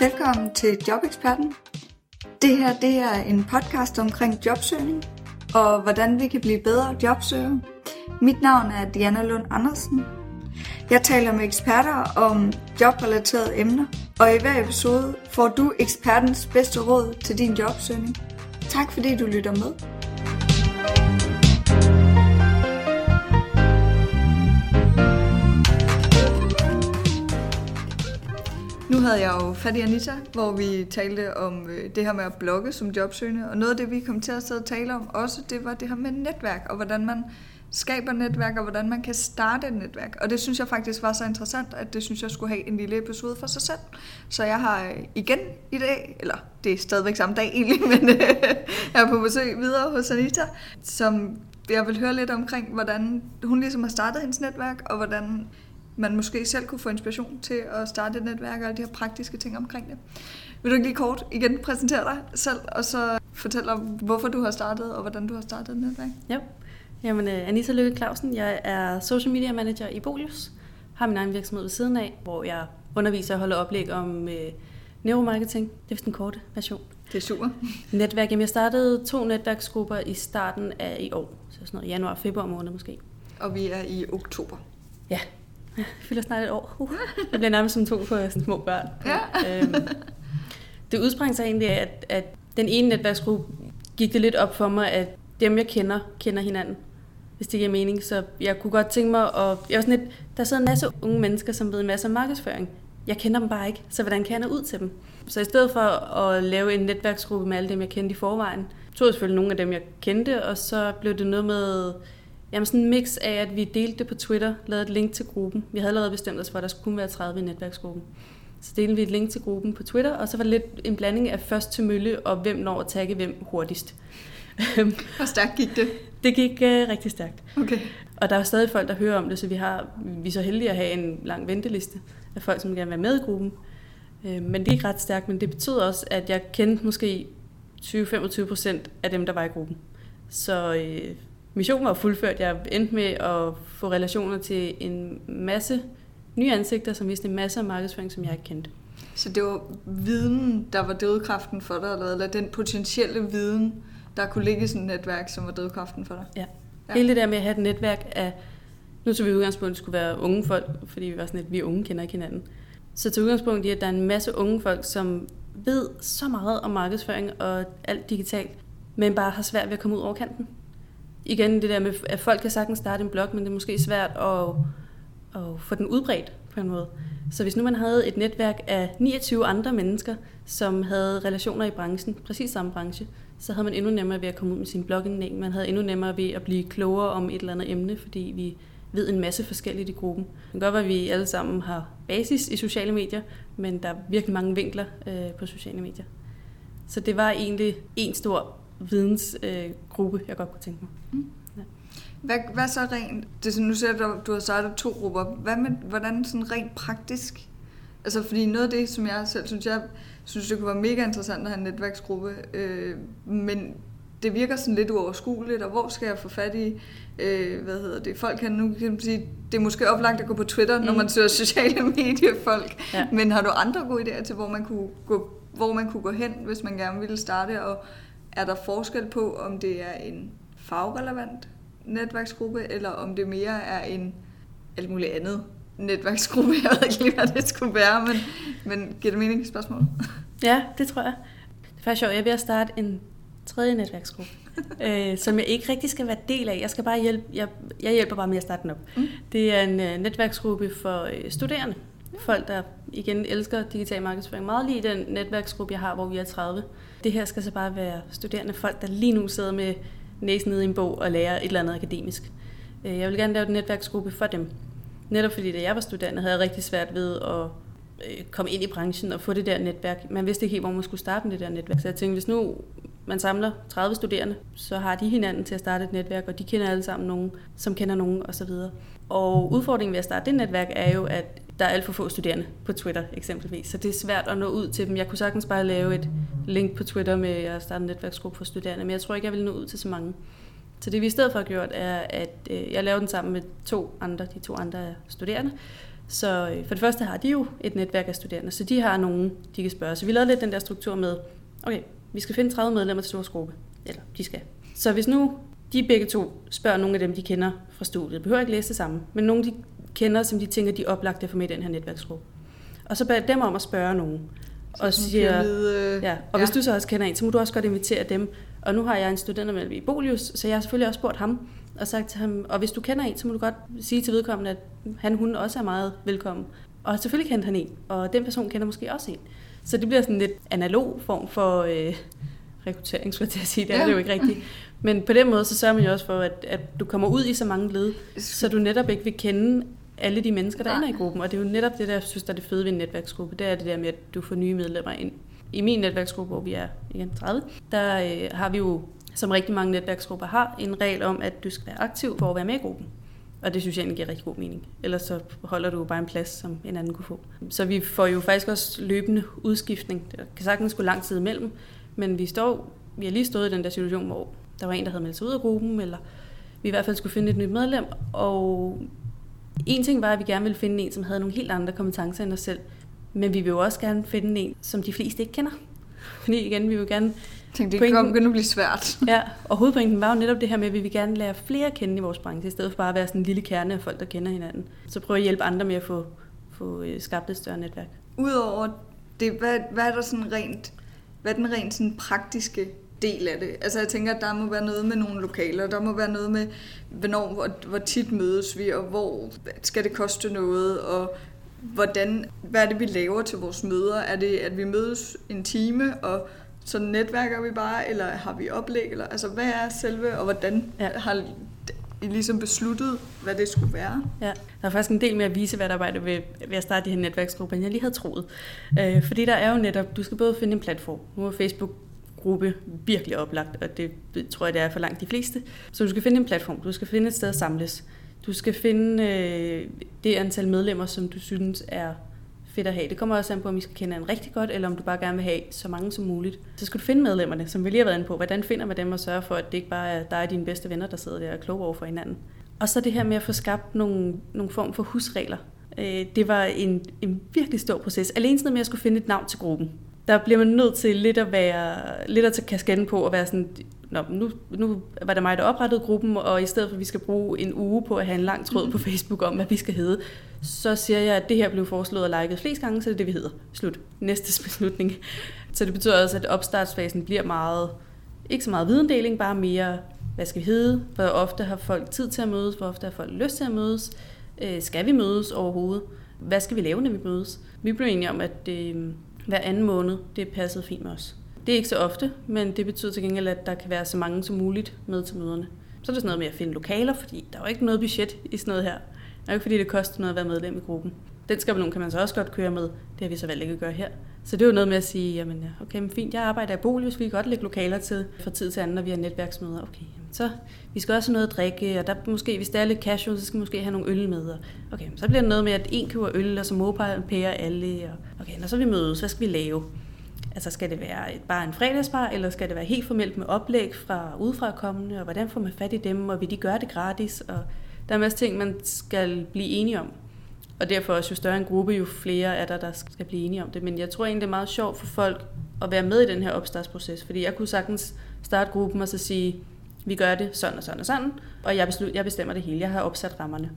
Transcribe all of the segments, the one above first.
Velkommen til Jobeksperten. Det her det er en podcast omkring jobsøgning og hvordan vi kan blive bedre jobsøgere. Mit navn er Diana Lund Andersen. Jeg taler med eksperter om jobrelaterede emner, og i hver episode får du ekspertens bedste råd til din jobsøgning. Tak fordi du lytter med. Nu havde jeg jo fat i Anita, hvor vi talte om øh, det her med at blogge som jobsøgende, og noget af det, vi kom til at sidde og tale om også, det var det her med netværk, og hvordan man skaber netværk, og hvordan man kan starte et netværk. Og det synes jeg faktisk var så interessant, at det synes jeg skulle have en lille episode for sig selv. Så jeg har øh, igen i dag, eller det er stadigvæk samme dag egentlig, men øh, jeg er på besøg videre hos Anita, som jeg vil høre lidt omkring, hvordan hun ligesom har startet hendes netværk, og hvordan man måske selv kunne få inspiration til at starte et netværk og de her praktiske ting omkring det. Vil du ikke lige kort igen præsentere dig selv, og så fortælle om, hvorfor du har startet, og hvordan du har startet et netværk? Ja. Jamen, uh, Anita Lykke Clausen, jeg er social media manager i Bolius. Har min egen virksomhed ved siden af, hvor jeg underviser og holder oplæg om uh, neuromarketing. Det er vist den korte version. Det er super. Netværk. Jamen, jeg startede to netværksgrupper i starten af i år. Så sådan noget januar, februar måned måske. Og vi er i oktober. Ja, jeg fylder snart et år. Uh, jeg bliver nærmest som to på sådan små børn. Ja. øhm, det udsprang sig egentlig af, at, at den ene netværksgruppe gik det lidt op for mig, at dem, jeg kender, kender hinanden. Hvis det giver mening. Så jeg kunne godt tænke mig, at jeg var sådan lidt, der sidder en masse unge mennesker, som ved en masse om markedsføring. Jeg kender dem bare ikke, så hvordan kan jeg nå ud til dem? Så i stedet for at lave en netværksgruppe med alle dem, jeg kendte i forvejen, tog jeg selvfølgelig nogle af dem, jeg kendte, og så blev det noget med Jamen sådan en mix af, at vi delte det på Twitter, lavede et link til gruppen. Vi havde allerede bestemt os for, at der skulle kun være 30 i netværksgruppen. Så delte vi et link til gruppen på Twitter, og så var det lidt en blanding af først til mølle, og hvem når at tagge hvem hurtigst. Hvor stærkt gik det? Det gik uh, rigtig stærkt. Okay. Og der er stadig folk, der hører om det, så vi, har, vi er så heldige at have en lang venteliste af folk, som gerne vil være med i gruppen. Uh, men det gik ret stærkt, men det betød også, at jeg kendte måske 20-25 procent af dem, der var i gruppen. Så uh, mission var fuldført. Jeg endte med at få relationer til en masse nye ansigter, som viste en masse af markedsføring, som jeg ikke kendte. Så det var viden, der var drivkraften for dig, eller den potentielle viden, der kunne ligge i sådan et netværk, som var drivkraften for dig? Ja. ja. Hele det der med at have et netværk af, nu tog vi udgangspunkt, at det skulle være unge folk, fordi vi var sådan at vi unge kender ikke hinanden. Så til udgangspunkt i, at der er en masse unge folk, som ved så meget om markedsføring og alt digitalt, men bare har svært ved at komme ud over kanten igen det der med, at folk kan sagtens starte en blog, men det er måske svært at, at få den udbredt på en måde. Så hvis nu man havde et netværk af 29 andre mennesker, som havde relationer i branchen, præcis samme branche, så havde man endnu nemmere ved at komme ud med sin blogindlæg. Man havde endnu nemmere ved at blive klogere om et eller andet emne, fordi vi ved en masse forskelligt i gruppen. Det kan godt være, at vi alle sammen har basis i sociale medier, men der er virkelig mange vinkler øh, på sociale medier. Så det var egentlig en stor vidensgruppe, øh, jeg godt kunne tænke mig. Mm. Ja. Hvad, hvad så rent, det, nu ser du, du har startet to grupper, hvad med, hvordan sådan rent praktisk? Altså fordi noget af det, som jeg selv synes, jeg synes, det kunne være mega interessant at have en netværksgruppe, øh, men det virker sådan lidt uoverskueligt, og hvor skal jeg få fat i, øh, hvad hedder det, folk kan nu kan man sige, det er måske oplagt at gå på Twitter, mm. når man søger sociale mediefolk, ja. men har du andre gode idéer til, hvor man kunne gå, hvor man kunne gå hen, hvis man gerne ville starte, og er der forskel på, om det er en fagrelevant netværksgruppe, eller om det mere er en alt muligt andet netværksgruppe. Jeg ved ikke lige, hvad det skulle være, men, men giver det mening spørgsmål? Ja, det tror jeg. Det er faktisk sjovt. Jeg er ved at starte en tredje netværksgruppe, øh, som jeg ikke rigtig skal være del af. Jeg skal bare hjælpe, jeg, jeg hjælper bare med at starte den op. Mm. Det er en uh, netværksgruppe for uh, studerende. Folk, der igen elsker digital markedsføring. Meget lige den netværksgruppe, jeg har, hvor vi er 30. Det her skal så bare være studerende folk, der lige nu sidder med næsen nede i en bog og lærer et eller andet akademisk. Øh, jeg vil gerne lave en netværksgruppe for dem. Netop fordi, da jeg var studerende, havde jeg rigtig svært ved at øh, komme ind i branchen og få det der netværk. Man vidste ikke helt, hvor man skulle starte med det der netværk. Så jeg tænkte, hvis nu man samler 30 studerende, så har de hinanden til at starte et netværk, og de kender alle sammen nogen, som kender nogen osv. Og udfordringen ved at starte det netværk er jo, at der er alt for få studerende på Twitter eksempelvis, så det er svært at nå ud til dem. Jeg kunne sagtens bare lave et link på Twitter med at starte en netværksgruppe for studerende, men jeg tror ikke, jeg vil nå ud til så mange. Så det vi i stedet for har gjort, er, at øh, jeg laver den sammen med to andre, de to andre studerende. Så øh, for det første har de jo et netværk af studerende, så de har nogen, de kan spørge. Så vi lavede lidt den der struktur med, okay, vi skal finde 30 medlemmer til vores gruppe. Eller de skal. Så hvis nu de begge to spørger nogle af dem, de kender fra studiet, behøver ikke læse det samme, men nogle, de kender, som de tænker, de er oplagt at få med i den her netværksgruppe. Og så beder dem om at spørge nogen. Så og siger, øh, ja, og ja. hvis du så også kender en, så må du også godt invitere dem. Og nu har jeg en studentermedlem i Bolius, så jeg har selvfølgelig også spurgt ham og sagt til ham, og hvis du kender en, så må du godt sige til vedkommende, at han, hun også er meget velkommen. Og selvfølgelig kendte han en, og den person kender måske også en. Så det bliver sådan en lidt analog form for øh, rekruttering, skulle jeg til at sige. Det er Ja. det jo ikke rigtigt. Men på den måde, så sørger man jo også for, at, at du kommer ud i så mange led, så du netop ikke vil kende alle de mennesker, der Nej. ender i gruppen. Og det er jo netop det, der jeg synes, der er det fede ved en netværksgruppe. Det er det der med, at du får nye medlemmer ind. I min netværksgruppe, hvor vi er igen 30, der øh, har vi jo, som rigtig mange netværksgrupper har, en regel om, at du skal være aktiv for at være med i gruppen. Og det synes jeg egentlig giver rigtig god mening. Ellers så holder du jo bare en plads, som en anden kunne få. Så vi får jo faktisk også løbende udskiftning. Der kan sagtens gå lang tid imellem, men vi står, vi har lige stået i den der situation, hvor der var en, der havde meldt sig ud af gruppen, eller vi i hvert fald skulle finde et nyt medlem, og en ting var, at vi gerne ville finde en, som havde nogle helt andre kompetencer end os selv, men vi vil jo også gerne finde en, som de fleste ikke kender. Fordi igen, vi vil gerne tænkte, det Pointen- kan at blive svært. Ja, og hovedpointen var jo netop det her med, at vi vil gerne lære flere at kende i vores branche, i stedet for bare at være sådan en lille kerne af folk, der kender hinanden. Så prøve at hjælpe andre med at få, få øh, skabt et større netværk. Udover det, hvad, hvad er der sådan rent, hvad er den rent sådan praktiske del af det? Altså jeg tænker, at der må være noget med nogle lokaler, der må være noget med, hvornår, hvor, hvor tit mødes vi, og hvor skal det koste noget, og hvordan, hvad er det, vi laver til vores møder? Er det, at vi mødes en time, og så netværker vi bare, eller har vi oplæg? Eller, altså, hvad er selve, og hvordan Ja. har I ligesom besluttet, hvad det skulle være? Ja, der er faktisk en del med at vise, hvad der arbejder ved, ved at starte de her netværksgrupper, end jeg lige havde troet. Øh, fordi der er jo netop, du skal både finde en platform. Nu er Facebook gruppe virkelig oplagt, og det tror jeg, det er for langt de fleste. Så du skal finde en platform, du skal finde et sted at samles. Du skal finde øh, det antal medlemmer, som du synes er fedt at have. Det kommer også an på, om I skal kende en rigtig godt, eller om du bare gerne vil have så mange som muligt. Så skal du finde medlemmerne, som vi lige har været inde på. Hvordan finder man dem og sørge for, at det ikke bare er dig og dine bedste venner, der sidder der og kloge over for hinanden. Og så det her med at få skabt nogle, nogle form for husregler. Øh, det var en, en virkelig stor proces. Alene sådan med at skulle finde et navn til gruppen. Der bliver man nødt til lidt at være lidt at tage kasketten på og være sådan, Nå, nu, nu var det mig, der oprettede gruppen, og i stedet for, at vi skal bruge en uge på at have en lang tråd på Facebook om, hvad vi skal hedde, så siger jeg, at det her blev foreslået og liket flest gange, så det er det, vi hedder. Slut. Næste beslutning. Så det betyder også, at opstartsfasen bliver meget, ikke så meget videndeling, bare mere, hvad skal vi hedde, hvor ofte har folk tid til at mødes, hvor ofte har folk lyst til at mødes, øh, skal vi mødes overhovedet, hvad skal vi lave, når vi mødes. Vi blev enige om, at øh, hver anden måned, det passede fint med os. Det er ikke så ofte, men det betyder til gengæld, at der kan være så mange som muligt med til møderne. Så er det sådan noget med at finde lokaler, fordi der er jo ikke noget budget i sådan noget her. Det er jo ikke fordi, det koster noget at være medlem i gruppen. Den skabelon kan man så også godt køre med. Det har vi så valgt ikke at gøre her. Så det er jo noget med at sige, jamen okay, men fint, jeg arbejder i bolig, hvis vi kan godt lægge lokaler til fra tid til anden, når vi har netværksmøder. Okay, jamen så vi skal også have noget at drikke, og der måske, hvis det er lidt casual, så skal vi måske have nogle øl med. Okay, så bliver det noget med, at en køber øl, og så mobile alle. Og okay, når så vi mødes, hvad skal vi lave? Altså skal det være et, bare en fredagsbar, eller skal det være helt formelt med oplæg fra udefra kommende, og hvordan får man fat i dem, og vil de gøre det gratis? Og der er en masse ting, man skal blive enige om. Og derfor også, jo større en gruppe, jo flere er der, der skal blive enige om det. Men jeg tror egentlig, det er meget sjovt for folk at være med i den her opstartsproces, fordi jeg kunne sagtens starte gruppen og så sige, vi gør det sådan og sådan og sådan, og jeg, beslut, jeg bestemmer det hele. Jeg har opsat rammerne.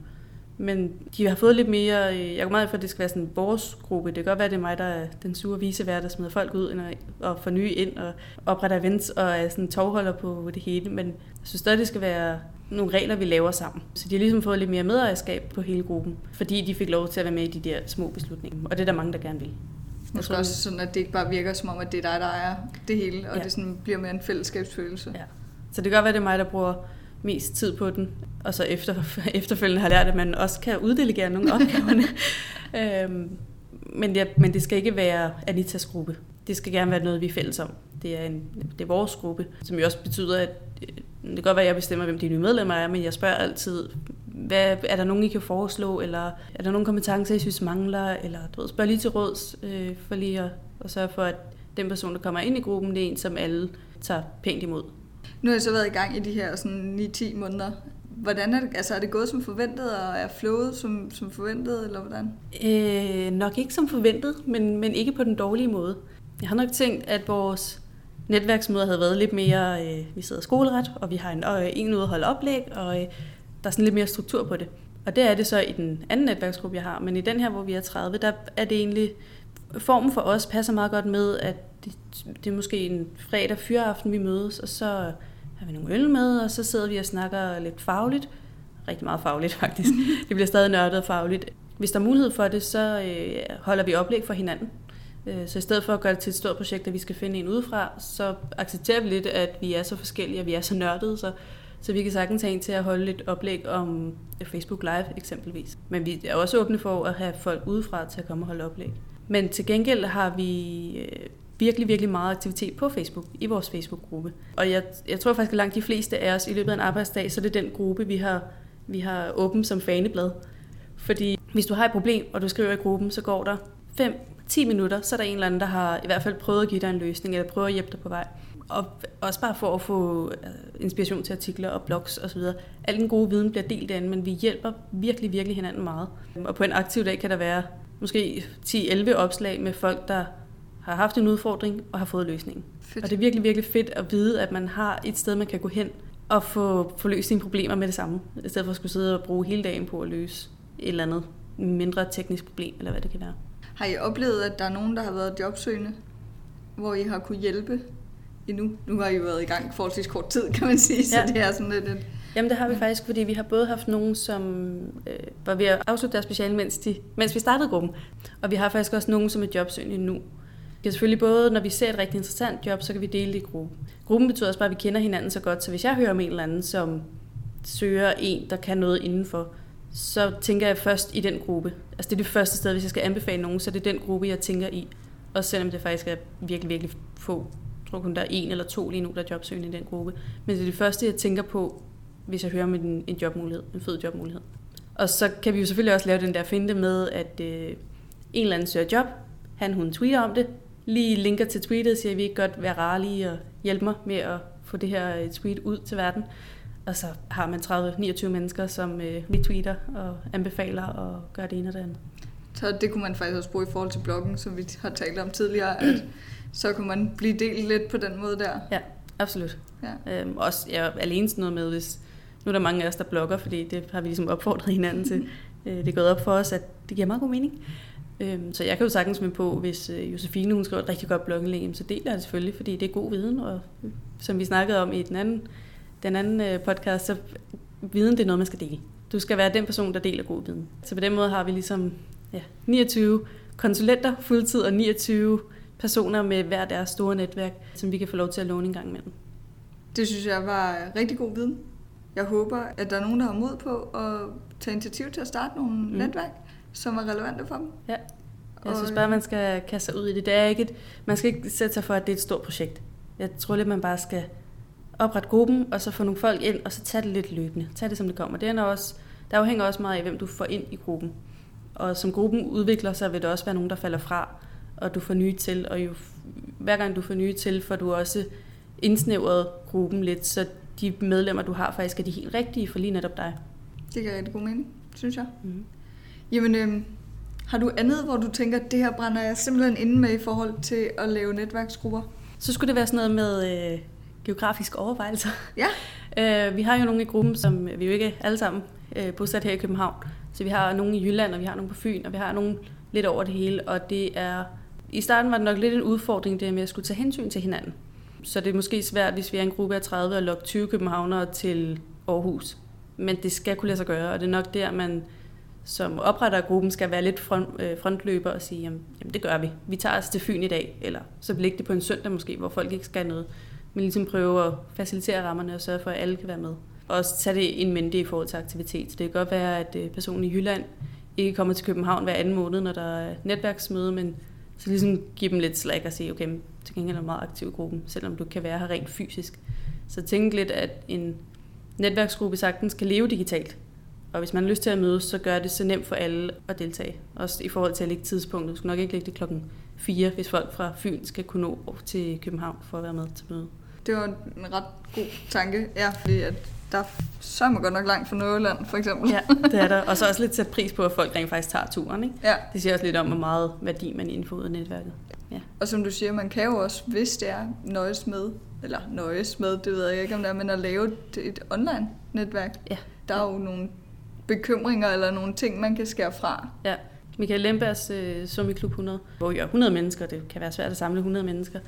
Men de har fået lidt mere, øh, jeg går meget for, at det skal være sådan vores gruppe. Det kan godt være, at det er mig, der er den sure visevært, der smider folk ud og får nye ind og opretter events og er sådan tovholder på det hele. Men jeg synes stadig, det skal være nogle regler, vi laver sammen. Så de har ligesom fået lidt mere medejerskab på hele gruppen, fordi de fik lov til at være med i de der små beslutninger. Og det er der mange, der gerne vil. Måske også sådan, at det ikke bare virker som om, at det er dig, der er det hele, og Ja. det sådan bliver mere en fællesskabsfølelse. Ja. Så det kan godt være, at det er mig, der bruger mest tid på den, og så efter, efterfølgende har lært, at man også kan uddelegere nogle opgaverne. øhm, men, ja, men det skal ikke være Anitas gruppe. Det skal gerne være noget, vi er fælles om. Det er, en, det er vores gruppe, som jo også betyder, at det kan godt være, at jeg bestemmer, hvem de nye medlemmer er, men jeg spørger altid, hvad, er der nogen, I kan foreslå, eller er der nogle kompetencer, I synes mangler, eller du ved, spørg lige til råds, øh, for lige at, at sørge for, at den person, der kommer ind i gruppen, det er en, som alle tager pænt imod. Nu har jeg så været i gang i de her sådan 9-10 måneder. Hvordan er det, altså er det gået som forventet, og er flowet som, som forventet, eller hvordan? Øh, nok ikke som forventet, men, men ikke på den dårlige måde. Jeg har nok tænkt, at vores netværksmøder havde været lidt mere, øh, vi sidder skoleret, og vi har en, øh, en ude at holde oplæg, og øh, der er sådan lidt mere struktur på det. Og det er det så i den anden netværksgruppe, jeg har. Men i den her, hvor vi er 30, der er det egentlig, formen for os passer meget godt med, at det, det er måske en fredag fyraften, vi mødes, og så har vi nogle øl med, og så sidder vi og snakker lidt fagligt. Rigtig meget fagligt, faktisk. Det bliver stadig nørdet og fagligt. Hvis der er mulighed for det, så øh, holder vi oplæg for hinanden. Øh, så i stedet for at gøre det til et stort projekt, at vi skal finde en udefra, så accepterer vi lidt, at vi er så forskellige, og vi er så nørdede, så, så vi kan sagtens have en til at holde et oplæg om øh, Facebook Live eksempelvis. Men vi er også åbne for at have folk udefra til at komme og holde oplæg. Men til gengæld har vi øh, virkelig, virkelig meget aktivitet på Facebook, i vores Facebook-gruppe. Og jeg, jeg tror faktisk, at langt de fleste af os i løbet af en arbejdsdag, så er det den gruppe, vi har, vi har åben som faneblad. Fordi hvis du har et problem, og du skriver i gruppen, så går der 5-10 minutter, så er der en eller anden, der har i hvert fald prøvet at give dig en løsning, eller prøvet at hjælpe dig på vej. Og også bare for at få øh, inspiration til artikler og blogs osv. Al den gode viden bliver delt derinde, men vi hjælper virkelig, virkelig hinanden meget. Og på en aktiv dag kan der være måske 10-11 opslag med folk, der har haft en udfordring og har fået løsningen. Fedt. Og det er virkelig, virkelig fedt at vide, at man har et sted, man kan gå hen og få, få løst sine problemer med det samme, i stedet for at skulle sidde og bruge hele dagen på at løse et eller andet mindre teknisk problem, eller hvad det kan være. Har I oplevet, at der er nogen, der har været jobsøgende, hvor I har kunne hjælpe endnu? Nu har I jo været i gang forholdsvis kort tid, kan man sige, så ja. det er sådan lidt... Et... Jamen det har vi faktisk, fordi vi har både haft nogen, som øh, var ved at afslutte deres speciale, mens, de, mens vi startede gruppen, og vi har faktisk også nogen, som er jobsøgende nu. Vi kan selvfølgelig både, når vi ser et rigtig interessant job, så kan vi dele det i gruppen. Gruppen betyder også bare, at vi kender hinanden så godt, så hvis jeg hører om en eller anden, som søger en, der kan noget indenfor, så tænker jeg først i den gruppe. Altså det er det første sted, hvis jeg skal anbefale nogen, så det er den gruppe, jeg tænker i. Også selvom det faktisk er virkelig, virkelig få. Jeg tror kun, der er en eller to lige nu, der er jobsøgende i den gruppe. Men det er det første, jeg tænker på, hvis jeg hører om en, en jobmulighed, en fed jobmulighed. Og så kan vi jo selvfølgelig også lave den der finte med, at øh, en eller anden søger job, han hun tweeter om det, lige linker til tweetet, siger, at vi ikke godt være rare lige og hjælpe mig med at få det her øh, tweet ud til verden. Og så har man 30-29 mennesker, som øh, retweeter og anbefaler og gør det ene og det andet. Så det kunne man faktisk også bruge i forhold til bloggen, som vi har talt om tidligere, at så kunne man blive delt lidt på den måde der. Ja, absolut. Ja. Øhm, også jeg er alene sådan noget med, hvis nu er der mange af os, der blogger, fordi det har vi ligesom opfordret hinanden til. Øh, det er gået op for os, at det giver meget god mening. Øhm, så jeg kan jo sagtens med på, hvis øh, Josefine hun skriver et rigtig godt blogindlæg, så deler jeg det selvfølgelig, fordi det er god viden, og som vi snakkede om i den anden, den anden øh, podcast, så viden det er noget, man skal dele. Du skal være den person, der deler god viden. Så på den måde har vi ligesom ja, 29 konsulenter fuldtid og 29 personer med hver deres store netværk, som vi kan få lov til at låne en gang imellem. Det synes jeg var rigtig god viden. Jeg håber, at der er nogen, der har mod på at tage initiativ til at starte nogle mm. netværk som er relevante for dem. Ja. Jeg synes bare, man skal kaste sig ud i det. det er ikke et, man skal ikke sætte sig for, at det er et stort projekt. Jeg tror lidt, man bare skal oprette gruppen, og så få nogle folk ind, og så tage det lidt løbende. Tag det, som det kommer. Det er også, der afhænger også meget af, hvem du får ind i gruppen. Og som gruppen udvikler sig, vil der også være nogen, der falder fra, og du får nye til. Og jo, hver gang du får nye til, får du også indsnævret gruppen lidt, så de medlemmer, du har, faktisk er de helt rigtige for lige netop dig. Det giver rigtig god mening, synes jeg. Mm. Jamen, øh, har du andet, hvor du tænker, at det her brænder jeg simpelthen inde med i forhold til at lave netværksgrupper? Så skulle det være sådan noget med øh, geografiske overvejelser. Ja. øh, vi har jo nogle i gruppen, som vi jo ikke alle sammen øh, bosat her i København. Så vi har nogle i Jylland, og vi har nogle på Fyn, og vi har nogle lidt over det hele. Og det er... I starten var det nok lidt en udfordring, det med at skulle tage hensyn til hinanden. Så det er måske svært, hvis vi er en gruppe af 30 og lokke 20 københavnere til Aarhus. Men det skal kunne lade sig gøre, og det er nok der, man som opretter af gruppen skal være lidt front, øh, frontløber og sige, jamen, jamen det gør vi. Vi tager os til Fyn i dag, eller så lægge det på en søndag måske, hvor folk ikke skal noget. Men ligesom prøve at facilitere rammerne og sørge for, at alle kan være med. Og også tage det en mente i forhold til aktivitet. Så det kan godt være, at øh, personen i Jylland ikke kommer til København hver anden måned, når der er netværksmøde, men så ligesom give dem lidt slag og sige, okay, til gengæld er du meget aktiv i gruppen, selvom du kan være her rent fysisk. Så tænk lidt, at en netværksgruppe sagtens kan leve digitalt. Og hvis man har lyst til at mødes, så gør det så nemt for alle at deltage. Også i forhold til at lægge tidspunktet. Du skal nok ikke lægge det klokken 4, hvis folk fra Fyn skal kunne nå til København for at være med til møde. Det var en ret god tanke, ja, fordi at der er så man godt nok langt fra Nordjylland, for eksempel. Ja, det er der. Og så også lidt sat pris på, at folk rent faktisk tager turen. Ikke? ja. Det siger også lidt om, hvor meget værdi man ud af netværket. Ja. Og som du siger, man kan jo også, hvis det er nøjes med, eller nøjes med, det ved jeg ikke om det er, men at lave et, et online netværk. Ja. Der er jo nogle bekymringer eller nogle ting, man kan skære fra. ja. Michael Lembers øh, Summi Klub 100, hvor er 100 mennesker. Det kan være svært at samle 100 mennesker.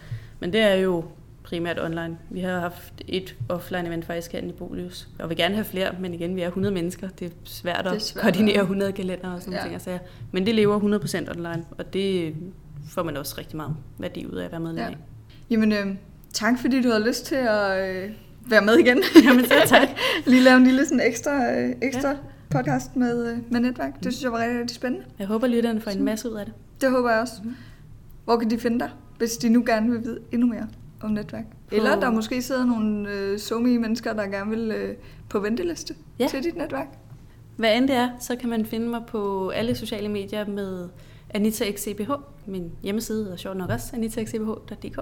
Men det er jo primært online. Vi har haft et offline event faktisk her i Bolius, og vil gerne have flere, men igen, vi er 100 mennesker. Det er svært at Det er svært, koordinere ja. 100 kalender og sådan Ja. ting. Altså, men det lever 100% online, og det får man også rigtig meget værdi ud af at være medlem Ja. af. Jamen, øh, tak fordi du har lyst til at øh, være med igen. Jamen, så tak. Lige lave en lille sådan ekstra, øh, ekstra ja. podcast med, øh, med netværk. Det synes jeg var rigtig, rigtig spændende. Jeg håber, lytterne får en masse ud af det. Det håber jeg også. Hvor kan de finde dig, hvis de nu gerne vil vide endnu mere om netværk? På- Eller der måske sidder nogle øh, somi mennesker, der gerne vil øh, på venteliste Ja. til dit netværk. Hvad end det er, så kan man finde mig på alle sociale medier med Anita XCBH. Min hjemmeside er sjovt nok også anitaxcbh.dk.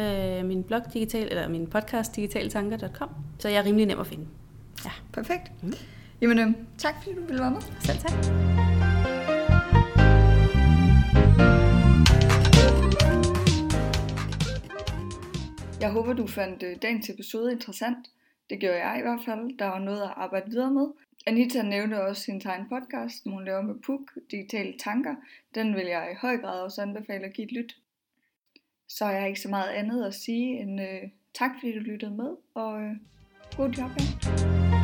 Øh, min blog digital, eller min podcast digitaltanker.com. Så jeg er rimelig nem at finde. Ja, Perfekt. Mm. Jamen, øh, tak fordi du ville være med. selv tak. Jeg håber, du fandt øh, dagens episode interessant. Det gjorde jeg i hvert fald. Der var noget at arbejde videre med. Anita nævnte også sin egen podcast, som hun laver med PUK, Digitale Tanker. Den vil jeg i høj grad også anbefale at give et lyt. Så jeg har ikke så meget andet at sige end øh, tak, fordi du lyttede med, og øh, god job. Ja.